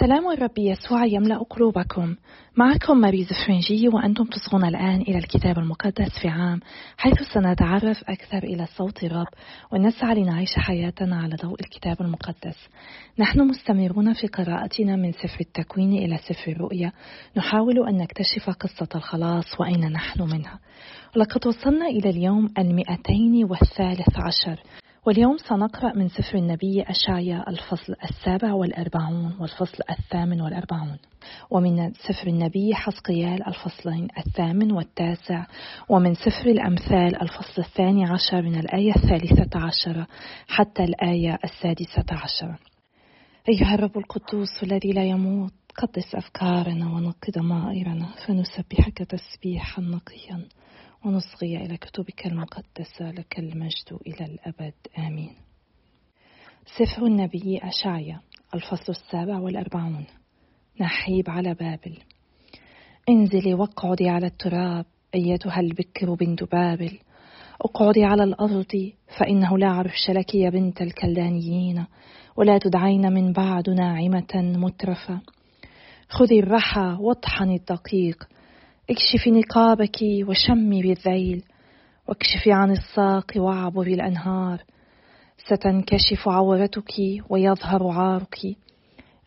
سلام الرب يسوع يملأ قلوبكم. معكم ماريز فرنجي وأنتم تصغون الآن إلى الكتاب المقدس في عام حيث سنتعرف أكثر إلى صوت الرب ونسعى لنعيش حياتنا على ضوء الكتاب المقدس. نحن مستمرون في قراءتنا من سفر التكوين إلى سفر الرؤيا. نحاول أن نكتشف قصة الخلاص وأين نحن منها. ولقد وصلنا إلى اليوم المئتين والثالث عشر. واليوم سنقرأ من سفر النبي أشعيا الفصل السابع والأربعون والفصل الثامن والأربعون. ومن سفر النبي حسقيال الفصلين الثامن والتاسع. ومن سفر الأمثال الفصل الثاني عشر من الآية الثالثة عشرة حتى الآية السادسة عشرة أيها الرب القدوس الذي لا يموت قدس أفكارنا ونقي ضمائرنا فنسبحك تسبيحا نقيا. ونصغي إلى كتبك المقدسة لك المجد إلى الأبد. آمين. سفر النبي أشعيا الفصل السابع والأربعون. نحيب على بابل. انزلي واقعدي على التراب أيتها البكر بنت بابل. أقعدي على الأرض فإنه لا عرش لك يا بنت الكلدانيين ولا تدعين من بعد ناعمة مترفة. خذي الرحى واطحني الدقيق اكشفي نقابك وشمي بالذيل واكشفي عن الساق واعبري الأنهار ستنكشف عورتك ويظهر عارك.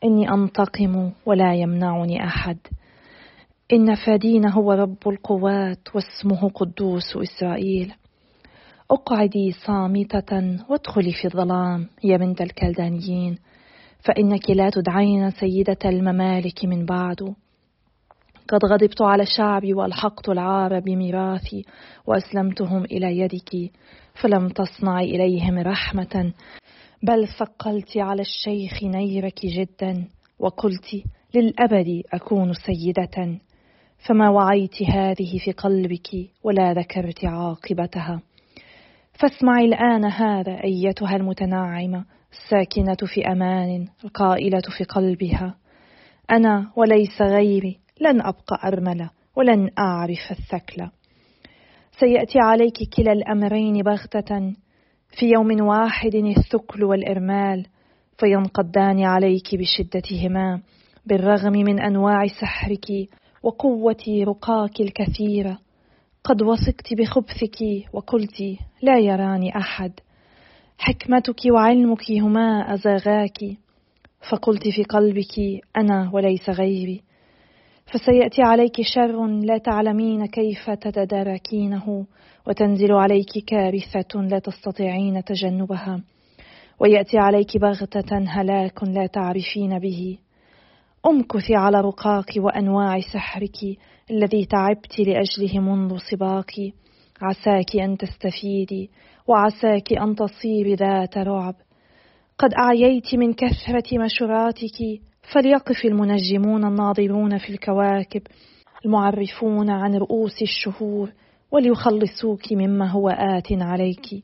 إني أنتقم ولا يمنعني أحد. إن فدين هو رب القوات واسمه قدوس إسرائيل. اقعدي صامتة وادخلي في الظلام يا بنت الكلدانيين. فإنك لا تدعين سيدة الممالك من بعد. قد غضبت على شعبي والحقت العار بميراثي وأسلمتهم إلى يدك فلم تصنعي إليهم رحمة. بل ثقلت على الشيخ نيرك جدا وقلت للأبد أكون سيدة. فما وعيت هذه في قلبك ولا ذكرت عاقبتها. فاسمعي الآن هذا أيتها المتنعمه الساكنة في أمان القائلة في قلبها. أنا وليس غيري لن أبقى أرملة ولن أعرف الثكلة. سيأتي عليك كلا الأمرين بغتة. في يوم واحد الثكل والإرمال فينقضان عليك بشدتهما بالرغم من أنواع سحرك وقوة رقاك الكثيرة قد وثقت بخبثك وقلت لا يراني أحد. حكمتك وعلمك هما أزاغاك فقلت في قلبك أنا وليس غيري فسيأتي عليك شر لا تعلمين كيف تتداركينه وتنزل عليك كارثة لا تستطيعين تجنبها. ويأتي عليك بغتة هلاك لا تعرفين به. امكثي على رقاك وأنواع سحرك الذي تعبت لأجله منذ صباك عساك أن تستفيدي وعساك أن تصيري ذات رعب. قد أعييت من كثرة مشوراتك فليقف المنجمون الناظرون في الكواكب المعرفون عن رؤوس الشهور وليخلصوك مما هو آت عليك.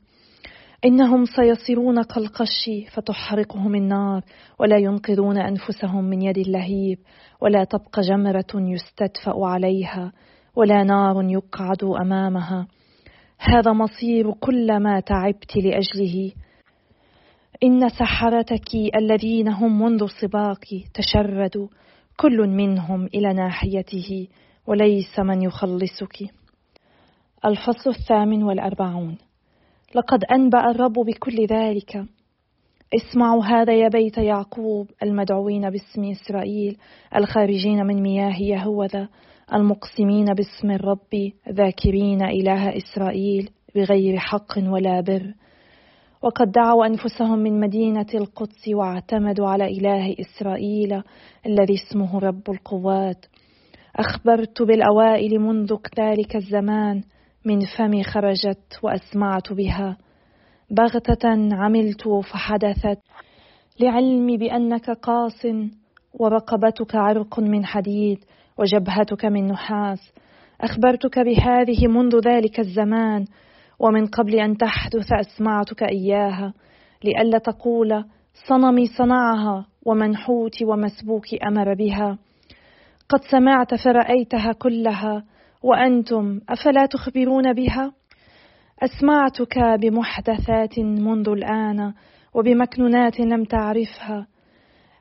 إنهم سيصيرون كالقش فتحرقهم النار ولا ينقذون أنفسهم من يد اللهيب ولا تبقى جمرة يستدفأ عليها ولا نار يقعد أمامها. هذا مصير كل ما تعبت لأجله إن سحرتك الذين هم منذ صباك تشردوا كل منهم إلى ناحيته وليس من يخلصك. الفصل الثامن والأربعون. لقد أنبأ الرب بكل ذلك. اسمعوا هذا يا بيت يعقوب المدعوين باسم إسرائيل الخارجين من مياه يهوذا المقسمين باسم الرب ذاكرين إله إسرائيل بغير حق ولا بر. وقد دعوا أنفسهم من مدينة القدس واعتمدوا على إله إسرائيل الذي اسمه رب القوات. أخبرت بالأوائل منذ ذلك الزمان من فمي خرجت وأسمعت بها. بغتة عملت فحدثت. لعلمي بأنك قاس ورقبتك عرق من حديد وجبهتك من نحاس. أخبرتك بهذه منذ ذلك الزمان ومن قبل أن تحدث أسمعتك إياها لئلا تقول صنمي صنعها ومنحوت ومسبوك أمر بها. قد سمعت فرأيتها كلها وأنتم أفلا تخبرون بها؟ أسمعتك بمحدثات منذ الآن وبمكنونات لم تعرفها.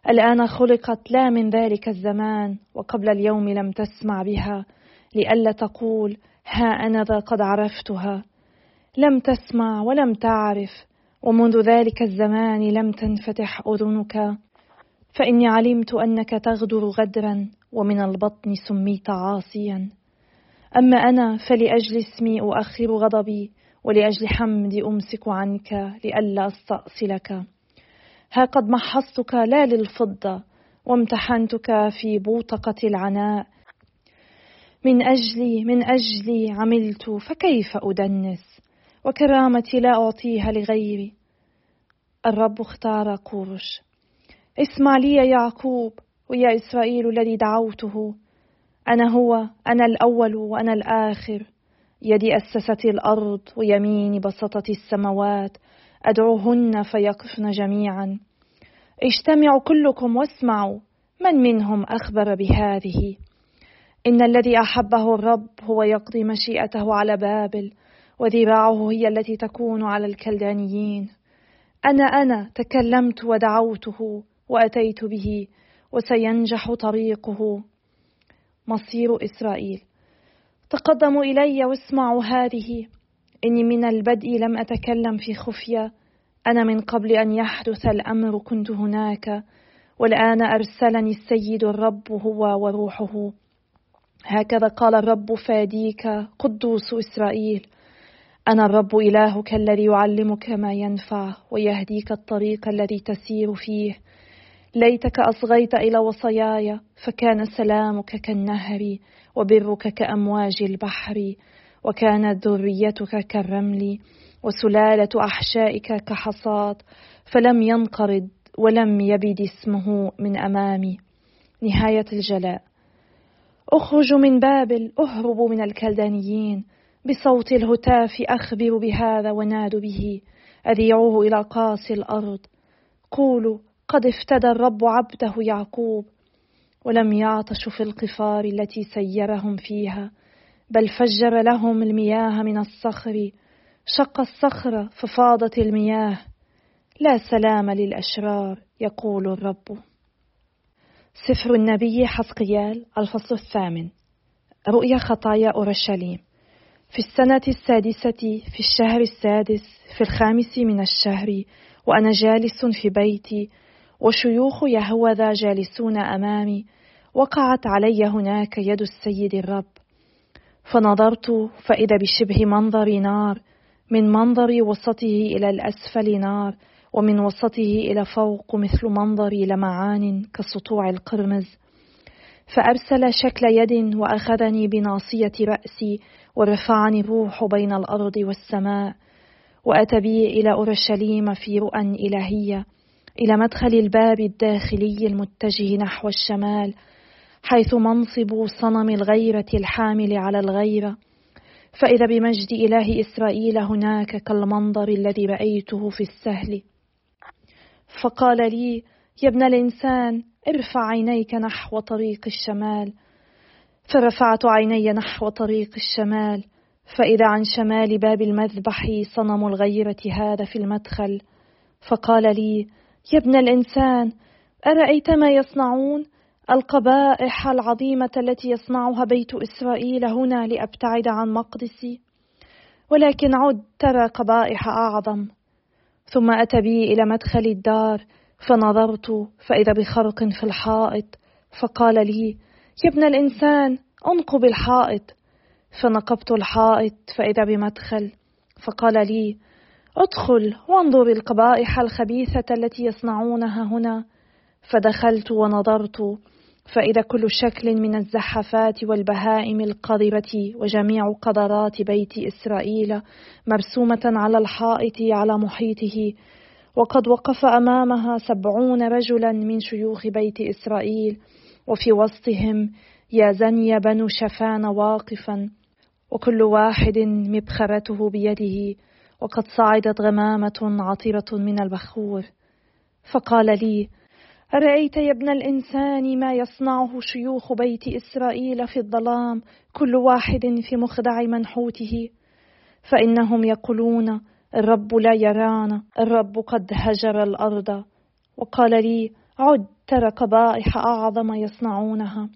الآن خلقت لا من ذلك الزمان وقبل اليوم لم تسمع بها. لئلا تقول ها أنا ذا قد عرفتها. لم تسمع ولم تعرف ومنذ ذلك الزمان لم تنفتح أذنك. فإني علمت أنك تغدر غدرا ومن البطن سميت عاصيا. أما أنا فلأجل اسمي أؤخر غضبي ولأجل حمدي أمسك عنك لئلا أستأصلك. ها قد محصتك لا للفضة وامتحنتك في بوتقة العناء. من أجلي من أجلي عملت فكيف أدنس؟ وكرامتي لا أعطيها لغيري. الرب اختار قورش اسمع لي يا يعقوب ويا إسرائيل الذي دعوته. أنا هو أنا الأول وأنا الآخر. يدي أسست الأرض ويميني بسطت السماوات. أدعوهن فيقفن جميعا. اجتمعوا كلكم واسمعوا من منهم أخبر بهذه. إن الذي أحبه الرب هو يقضي مشيئته على بابل. وذراعه هي التي تكون على الكلدانيين. أنا أنا تكلمت ودعوته وأتيت به وسينجح طريقه. مصير إسرائيل. تقدموا إلي واسمعوا هذه. إني من البدء لم أتكلم في خفية. أنا من قبل أن يحدث الأمر كنت هناك. والآن أرسلني السيد الرب هو وروحه. هكذا قال الرب فاديك قدوس إسرائيل. أنا الرب إلهك الذي يعلمك ما ينفع ويهديك الطريق الذي تسير فيه. ليتك أصغيت إلى وصاياي فكان سلامك كالنهر وبرك كأمواج البحر وكانت ذريتك كالرمل وسلالة أحشائك كحصاد فلم ينقرض ولم يبد اسمه من أمامي نهاية الجلاء. أخرج من بابل أهرب من الكلدانيين. بصوت الهتاف أخبر بهذا ونادوا به أذيعوه إلى قاصي الأرض. قولوا قد افتدى الرب عبده يعقوب. ولم يعطشوا في القفار التي سيرهم فيها بل فجر لهم المياه من الصخر. شق الصخر ففاضت المياه. لا سلام للأشرار يقول الرب. سفر النبي حسقيال الفصل الثامن. رؤيا خطايا أورشليم. في السنة السادسة في الشهر السادس في الخامس من الشهر وأنا جالس في بيتي وشيوخ يهوذا جالسون أمامي وقعت علي هناك يد السيد الرب. فنظرت فإذا بشبه منظر نار من منظر وسطه إلى الأسفل نار ومن وسطه إلى فوق مثل منظر لمعان كسطوع القرمز. فأرسل شكل يد وأخذني بناصية رأسي ورفعني الروح بين الأرض والسماء وأتى بي إلى أورشليم في رؤى إلهية إلى مدخل الباب الداخلي المتجه نحو الشمال حيث منصب صنم الغيرة الحامل على الغيرة. فإذا بمجد إله إسرائيل هناك كالمنظر الذي رأيته في السهل. فقال لي يا ابن الإنسان ارفع عينيك نحو طريق الشمال فرفعت عيني نحو طريق الشمال فإذا عن شمال باب المذبح صنم الغيرة هذا في المدخل. فقال لي يا ابن الإنسان أرأيت ما يصنعون؟ القبائح العظيمة التي يصنعها بيت إسرائيل هنا لأبتعد عن مقدسي. ولكن عد ترى قبائح أعظم. ثم أتى بي إلى مدخل الدار فنظرت فإذا بخرق في الحائط فقال لي يا ابن الإنسان انقب الحائط. فنقبت الحائط فإذا بمدخل فقال لي ادخل وانظر القبائح الخبيثة التي يصنعونها هنا. فدخلت ونظرت فإذا كل شكل من الزحفات والبهائم القذرة وجميع قدرات بيت إسرائيل مرسومة على الحائط على محيطه وقد وقف أمامها سبعون رجلا من شيوخ بيت إسرائيل. وفي وسطهم يازني بن شفان واقفا وكل واحد مبخرته بيده وقد صعدت غمامة عطرة من البخور. فقال لي أرأيت يا ابن الإنسان ما يصنعه شيوخ بيت إسرائيل في الظلام كل واحد في مخدع منحوته؟ فإنهم يقولون الرب لا يرانا الرب قد هجر الأرض. وقال لي عد ترى قبائح أعظم يصنعونها.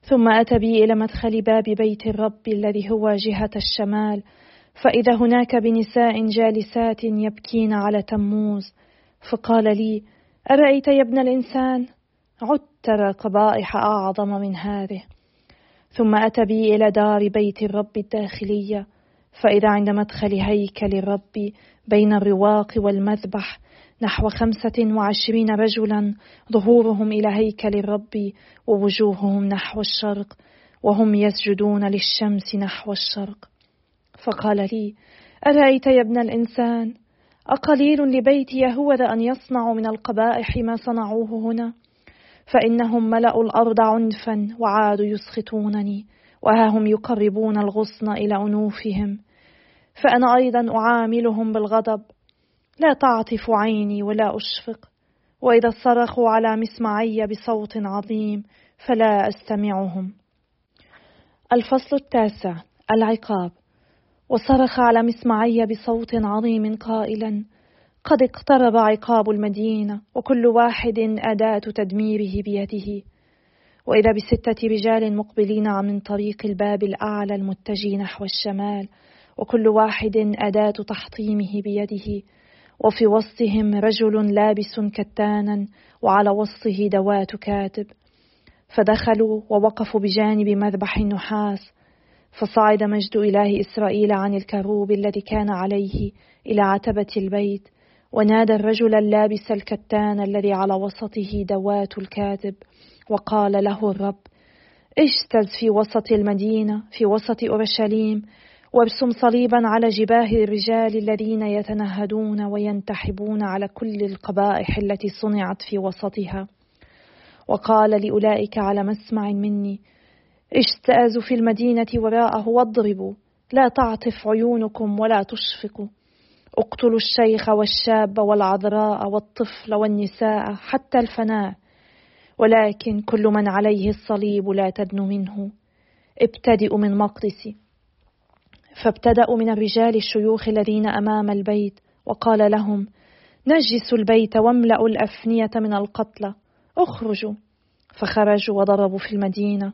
ثم أتى بي إلى مدخل باب بيت الرب الذي هو جهة الشمال. فإذا هناك بنساء جالسات يبكين على تموز. فقال لي أرأيت يا ابن الإنسان؟ عد ترى قبائح أعظم من هذه. ثم أتى بي إلى دار بيت الرب الداخلية. فإذا عند مدخل هيكل الرب بين الرواق والمذبح نحو خمسة وعشرين رجلا ظهورهم إلى هيكل الرب ووجوههم نحو الشرق وهم يسجدون للشمس نحو الشرق. فقال لي أرأيت يا ابن الإنسان؟ أقليل لبيت يهوذا أن يصنعوا من القبائح ما صنعوه هنا؟ فإنهم ملأوا الأرض عنفا وعادوا يسخطونني وها هم يقربون الغصن إلى أنوفهم. فأنا أيضا أعاملهم بالغضب لا تعطف عيني ولا أشفق وإذا صرخوا على مسمعي بصوت عظيم فلا أستمعهم. الفصل التاسع العقاب. وصرخ على مسمعي بصوت عظيم قائلا قد اقترب عقاب المدينة وكل واحد أداة تدميره بيده. وإذا بستة رجال مقبلين من طريق الباب الأعلى المتجه نحو الشمال وكل واحد أداة تحطيمه بيده. وفي وسطهم رجل لابس كتانا وعلى وسطه دوات كاتب. فدخلوا ووقفوا بجانب مذبح النحاس فصعد مجد إله إسرائيل عن الكروب الذي كان عليه إلى عتبة البيت. ونادى الرجل اللابس الكتان الذي على وسطه دوات الكاتب وقال له الرب اجتز في وسط المدينة في وسط أورشليم؟ وارسم صليبا على جباه الرجال الذين يتنهدون وينتحبون على كل القبائح التي صنعت في وسطها. وقال لأولئك على مسمع مني اجتازوا في المدينة وراءه واضربوا لا تعطف عيونكم ولا تشفقوا اقتلوا الشيخ والشاب والعذراء والطفل والنساء حتى الفناء ولكن كل من عليه الصليب لا تدن منه. ابتدئوا من مقدسي. فابتدأوا من الرجال الشيوخ الذين أمام البيت وقال لهم نجسوا البيت واملأوا الأفنية من القتلى اخرجوا. فخرجوا وضربوا في المدينة.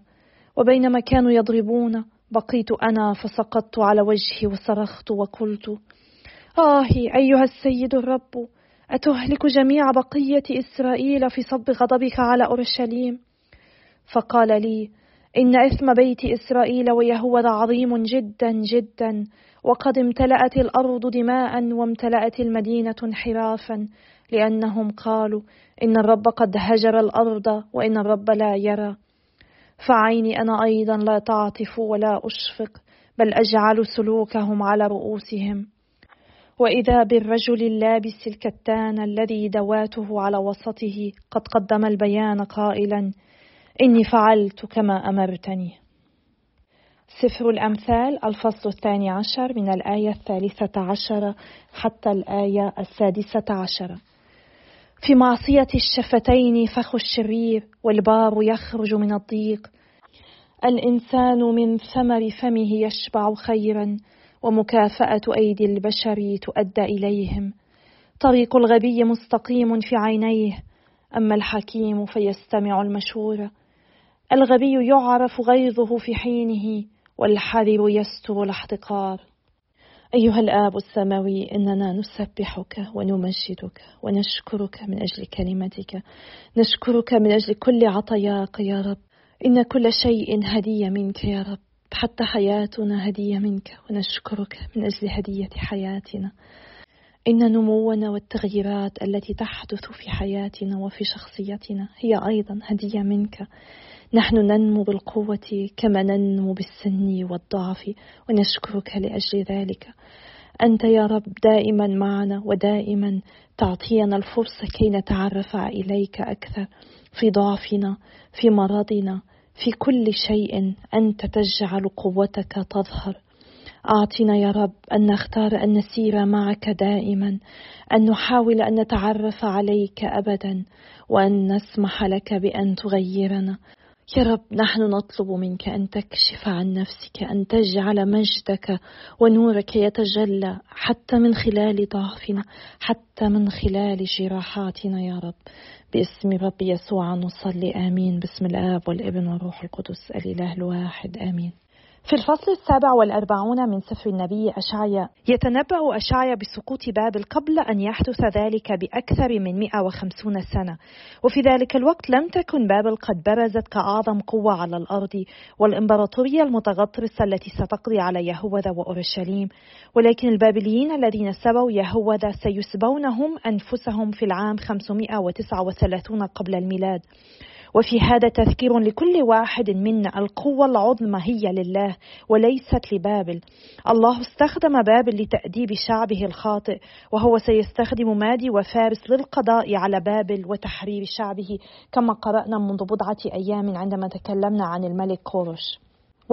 وبينما كانوا يضربون بقيت أنا فسقطت على وجهي وصرخت وقلت آه أيها السيد الرب أتهلك جميع بقية إسرائيل في صب غضبك على أورشليم؟ فقال لي إن إثم بيت إسرائيل ويهوذا عظيم جدا جدا وقد امتلأت الأرض دماء وامتلأت المدينة انحرافا لأنهم قالوا إن الرب قد هجر الأرض وإن الرب لا يرى. فعيني أنا أيضا لا تعطف ولا أشفق بل أجعل سلوكهم على رؤوسهم. وإذا بالرجل اللابس الكتان الذي دواته على وسطه قد قدم البيان قائلا إني فعلت كما أمرتني. سفر الأمثال الفصل الثاني عشر من الآية الثالثة عشرة حتى الآية السادسة عشرة في معصية الشفتين فخ الشرير والبار يخرج من الضيق. الإنسان من ثمر فمه يشبع خيرا ومكافأة أيدي البشر تؤدى إليهم. طريق الغبي مستقيم في عينيه أما الحكيم فيستمع المشورة الغبي يعرف غيظه في حينه والحذر يستر الاحتقار. أيها الآب السماوي إننا نسبحك ونمجدك ونشكرك من أجل كلمتك. نشكرك من أجل كل عطاياك يا رب. إن كل شيء هدية منك يا رب. حتى حياتنا هدية منك ونشكرك من أجل هدية حياتنا. إن نمونا والتغييرات التي تحدث في حياتنا وفي شخصيتنا هي أيضا هدية منك. نحن ننمو بالقوة كما ننمو بالسن والضعف ونشكرك لأجل ذلك. أنت يا رب دائما معنا ودائما تعطينا الفرصة كي نتعرف إليك أكثر في ضعفنا في مرضنا في كل شيء أنت تجعل قوتك تظهر. أعطنا يا رب أن نختار أن نسير معك دائما أن نحاول أن نتعرف عليك أبدا وأن نسمح لك بأن تغيرنا. يا رب نحن نطلب منك أن تكشف عن نفسك أن تجعل مجدك ونورك يتجلى حتى من خلال ضعفنا حتى من خلال جراحاتنا يا رب. باسم رب يسوع نصلي آمين. باسم الآب والابن والروح القدس الإله الواحد آمين. في الفصل السابع والأربعون من سفر النبي أشعيا. يتنبأ أشعيا بسقوط بابل قبل أن يحدث ذلك بأكثر من 150 سنة. وفي ذلك الوقت لم تكن بابل قد برزت كأعظم قوة على الأرض والإمبراطورية المتغطرسة التي ستقضي على يهوذا وأورشليم. ولكن البابليين الذين سبوا يهوذا سيسبون هم أنفسهم في العام 539 قبل الميلاد. وفي هذا تذكير لكل واحد منا القوة العظمى هي لله وليست لبابل. الله استخدم بابل لتأديب شعبه الخاطئ وهو سيستخدم مادي وفارس للقضاء على بابل وتحرير شعبه كما قرأنا منذ بضعة أيام عندما تكلمنا عن الملك كورش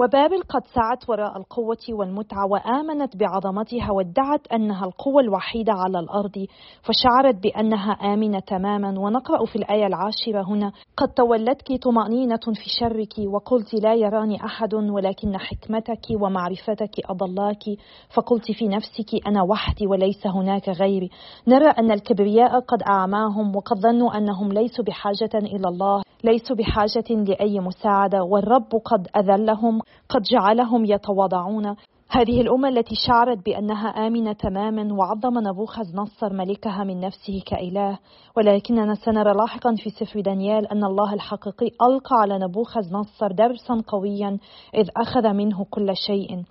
وبابل قد سعت وراء القوة والمتعة وآمنت بعظمتها وادعت أنها القوة الوحيدة على الأرض فشعرت بأنها آمنة تماما. ونقرأ في الآية العاشرة هنا قد تولتك طمأنينة في شرك وقلت لا يراني أحد ولكن حكمتك ومعرفتك أضلاك. فقلت في نفسك أنا وحدي وليس هناك غيري. نرى أن الكبرياء قد أعماهم وقد ظنوا أنهم ليسوا بحاجة إلى الله. ليسوا بحاجة لأي مساعدة والرب قد أذلهم قد جعلهم يتواضعون. هذه الأمة التي شعرت بأنها آمنة تماما وعظم نبوخذ نصر ملكها من نفسه كإله. ولكننا سنرى لاحقا في سفر دانيال أن الله الحقيقي ألقى على نبوخذ نصر درسا قويا إذ أخذ منه كل شيء.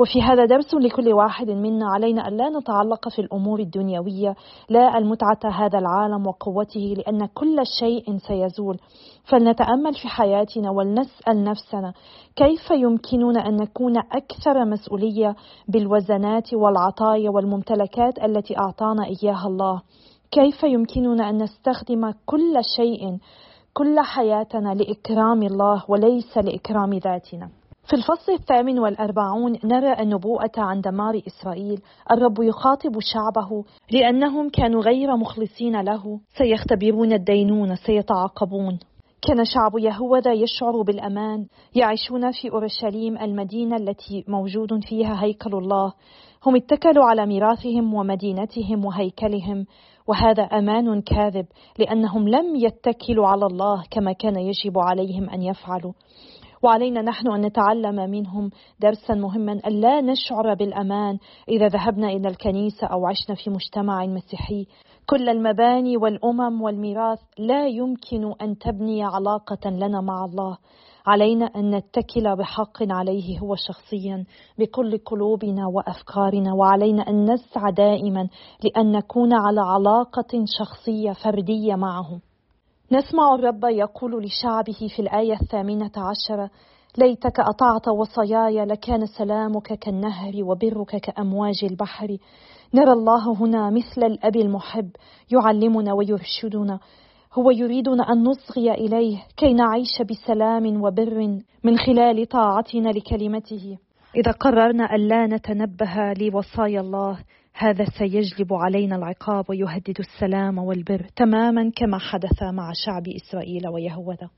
وفي هذا درس لكل واحد منا علينا أن لا نتعلق في الأمور الدنيوية لا المتعة هذا العالم وقوته لأن كل شيء سيزول. فلنتأمل في حياتنا ولنسأل نفسنا كيف يمكننا أن نكون أكثر مسؤولية بالوزنات والعطايا والممتلكات التي أعطانا إياها الله؟ كيف يمكننا أن نستخدم كل شيء كل حياتنا لإكرام الله وليس لإكرام ذاتنا؟ في الفصل الثامن والأربعون نرى النبوءة عن دمار إسرائيل الرب يخاطب شعبه لأنهم كانوا غير مخلصين له. سيختبرون الدينون سيتعاقبون. كان شعب يهوذا يشعر بالأمان يعيشون في أورشليم المدينة التي موجود فيها هيكل الله. هم اتكلوا على ميراثهم ومدينتهم وهيكلهم وهذا أمان كاذب لأنهم لم يتكلوا على الله كما كان يجب عليهم أن يفعلوا. وعلينا نحن أن نتعلم منهم درسا مهما ألا نشعر بالأمان. إذا ذهبنا إلى الكنيسة أو عشنا في مجتمع مسيحي كل المباني والأمم والميراث لا يمكن أن تبني علاقة لنا مع الله. علينا أن نتكل بحق عليه هو شخصيا بكل قلوبنا وأفكارنا. وعلينا أن نسعى دائما لأن نكون على علاقة شخصية فردية معه نسمع الرب يقول لشعبه في الآية الثامنة عشرة ليتك أطعت وصاياي لكان سلامك كالنهر وبرك كأمواج البحر. نرى الله هنا مثل الأب المحب يعلمنا ويرشدنا. هو يريدنا أن نصغي إليه كي نعيش بسلام وبر من خلال طاعتنا لكلمته. إذا قررنا ألا نتنبه لوصايا الله هذا سيجلب علينا العقاب ويهدد السلام والبر تماما كما حدث مع شعب إسرائيل ويهوذا.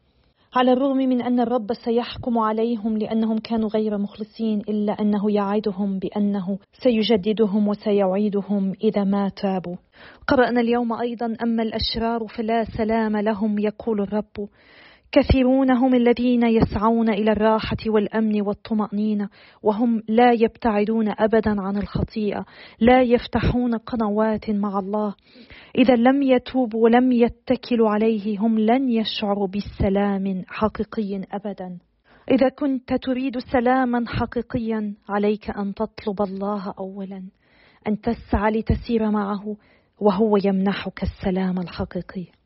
على الرغم من أن الرب سيحكم عليهم لأنهم كانوا غير مخلصين إلا أنه يعدهم بأنه سيجددهم وسيعيدهم إذا ما تابوا. قرأنا اليوم أيضا أما الأشرار فلا سلام لهم يقول الرب. كثيرون هم الذين يسعون إلى الراحة والأمن والطمأنينة وهم لا يبتعدون ابدا عن الخطيئة لا يفتحون قنوات مع الله. إذا لم يتوبوا ولم يتكلوا عليه هم لن يشعروا بسلام حقيقي ابدا. إذا كنت تريد سلاما حقيقيا عليك أن تطلب الله اولا أن تسعى لتسير معه وهو يمنحك السلام الحقيقي.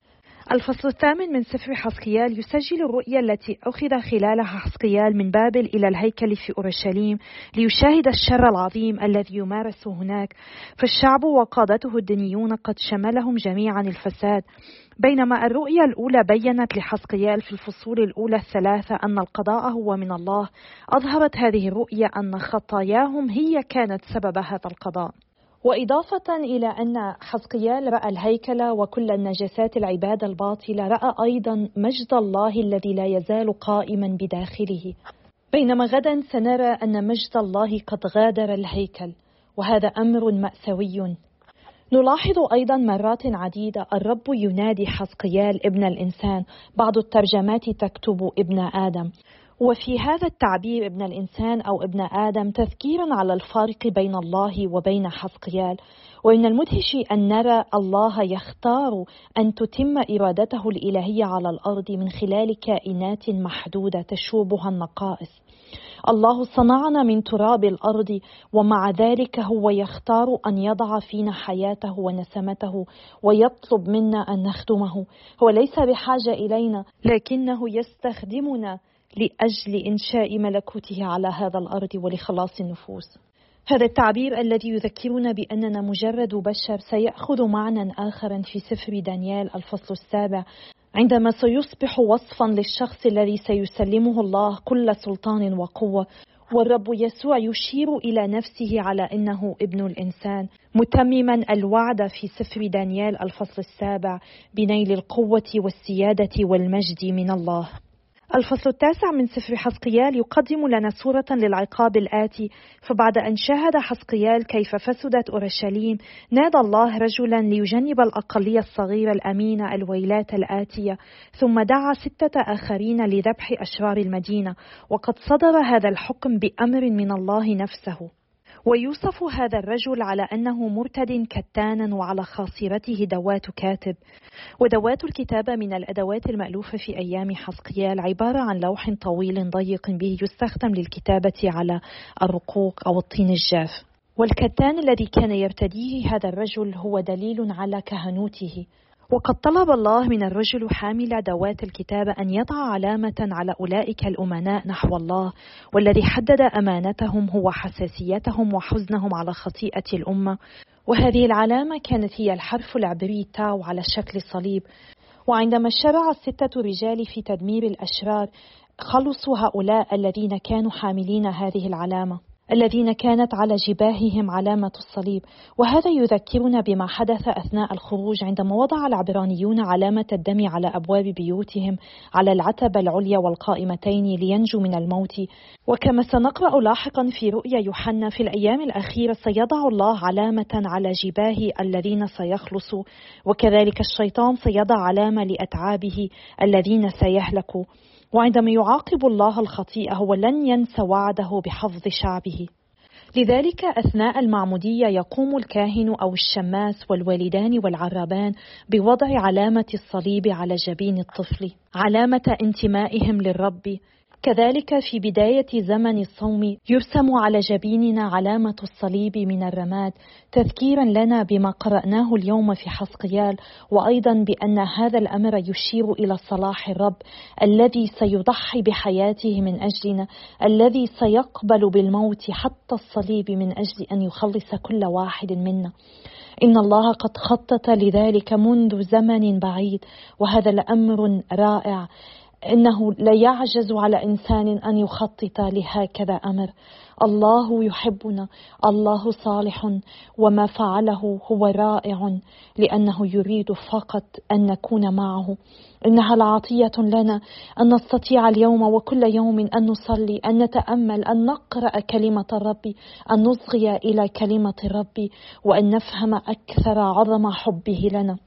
الفصل الثامن من سفر حسقيال يسجل الرؤيا التي أخذ خلالها حسقيال من بابل إلى الهيكل في أورشليم ليشاهد الشر العظيم الذي يمارس هناك. فالشعب وقادته الدنيون قد شملهم جميعا الفساد. بينما الرؤيا الأولى بينت لحسقيال في الفصول الأولى الثلاثة أن القضاء هو من الله. أظهرت هذه الرؤيا أن خطاياهم هي كانت سبب هذا القضاء. وإضافة إلى أن حزقيال رأى الهيكل وكل النجاسات العبادة الباطلة رأى أيضا مجد الله الذي لا يزال قائما بداخله. بينما غدا سنرى أن مجد الله قد غادر الهيكل وهذا أمر مأساوي. نلاحظ أيضا مرات عديدة الرب ينادي حزقيال ابن الإنسان بعض الترجمات تكتب ابن آدم. وفي هذا التعبير ابن الإنسان أو ابن آدم تذكير على الفارق بين الله وبين حزقيال. ومن المدهش أن نرى الله يختار أن تتم إرادته الإلهية على الأرض من خلال كائنات محدودة تشوبها النقائص. الله صنعنا من تراب الأرض ومع ذلك هو يختار أن يضع فينا حياته ونسمته ويطلب منا أن نخدمه. هو ليس بحاجة إلينا لكنه يستخدمنا. لأجل إنشاء ملكوته على هذا الأرض ولخلاص النفوس. هذا التعبير الذي يذكرنا بأننا مجرد بشر سيأخذ معنى آخر في سفر دانيال الفصل السابع. عندما سيصبح وصفا للشخص الذي سيسلمه الله كل سلطان وقوة والرب يسوع يشير إلى نفسه على إنه ابن الإنسان. متمما الوعد في سفر دانيال الفصل السابع بنيل القوة والسيادة والمجد من الله. الفصل التاسع من سفر حسقيال يقدم لنا صورة للعقاب الآتي. فبعد أن شاهد حسقيال كيف فسدت أورشليم نادى الله رجلا ليجنب الأقلية الصغيرة الأمينة الويلات الآتية ثم دعا ستة آخرين لذبح أشرار المدينة. وقد صدر هذا الحكم بأمر من الله نفسه. ويوصف هذا الرجل على أنه مرتد كتانا وعلى خاصرته دوات كاتب. ودوات الكتابة من الأدوات المألوفة في أيام حسقيال عبارة عن لوح طويل ضيق به يستخدم للكتابة على الرقوق أو الطين الجاف. والكتان الذي كان يرتديه هذا الرجل هو دليل على كهنوته. وقد طلب الله من الرجل حامل ادوات الكتابه أن يضع علامة على أولئك الأمناء نحو الله والذي حدد أمانتهم هو حساسيتهم وحزنهم على خطيئة الأمة. وهذه العلامة كانت هي الحرف العبري تاو على شكل صليب وعندما شرع السته رجال في تدمير الأشرار خلصوا هؤلاء الذين كانوا حاملين هذه العلامة. الذين كانت على جباههم علامة الصليب. وهذا يذكرنا بما حدث أثناء الخروج عندما وضع العبرانيون علامة الدم على أبواب بيوتهم على العتبة العليا والقائمتين لينجوا من الموت. وكما سنقرأ لاحقا في رؤيا يوحنا في الأيام الأخيرة سيضع الله علامة على جباه الذين سيخلصوا وكذلك الشيطان سيضع علامة لأتعابه الذين سيهلكوا. وعندما يعاقب الله الخطيئة هو لن ينسى وعده بحفظ شعبه. لذلك أثناء المعمودية يقوم الكاهن أو الشماس والوالدان والعرابان بوضع علامة الصليب على جبين الطفل علامة انتمائهم للرب كذلك في بداية زمن الصوم يرسم على جبيننا علامة الصليب من الرماد تذكيرا لنا بما قرأناه اليوم في حسقيال وأيضا بأن هذا الأمر يشير إلى صلاح الرب الذي سيضحي بحياته من أجلنا الذي سيقبل بالموت حتى الصليب من أجل أن يخلص كل واحد منا. إن الله قد خطط لذلك منذ زمن بعيد وهذا الأمر رائع. إنه لا يعجز على إنسان أن يخطط لهكذا أمر. الله يحبنا الله صالح وما فعله هو رائع لأنه يريد فقط أن نكون معه. إنها لعطيه لنا أن نستطيع اليوم وكل يوم أن نصلي أن نتأمل أن نقرأ كلمة الرب أن نصغي إلى كلمة الرب وأن نفهم أكثر عظم حبه لنا.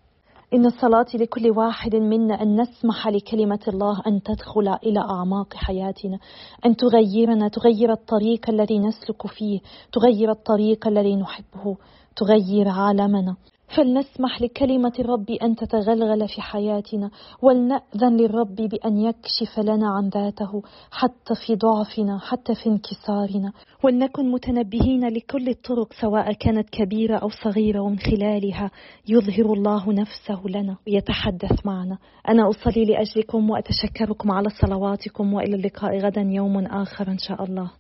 إن صلاتي لكل واحد منا أن نسمح لكلمة الله أن تدخل إلى أعماق حياتنا أن تغيرنا تغير الطريق الذي نسلك فيه تغير الطريق الذي نحبه تغير عالمنا. فلنسمح لكلمة الرب أن تتغلغل في حياتنا ولنأذن للرب بأن يكشف لنا عن ذاته حتى في ضعفنا حتى في انكسارنا. ولنكن متنبهين لكل الطرق سواء كانت كبيرة أو صغيرة ومن خلالها يظهر الله نفسه لنا ويتحدث معنا. أنا أصلي لأجلكم وأتشكركم على صلواتكم وإلى اللقاء غدا يوم آخر إن شاء الله.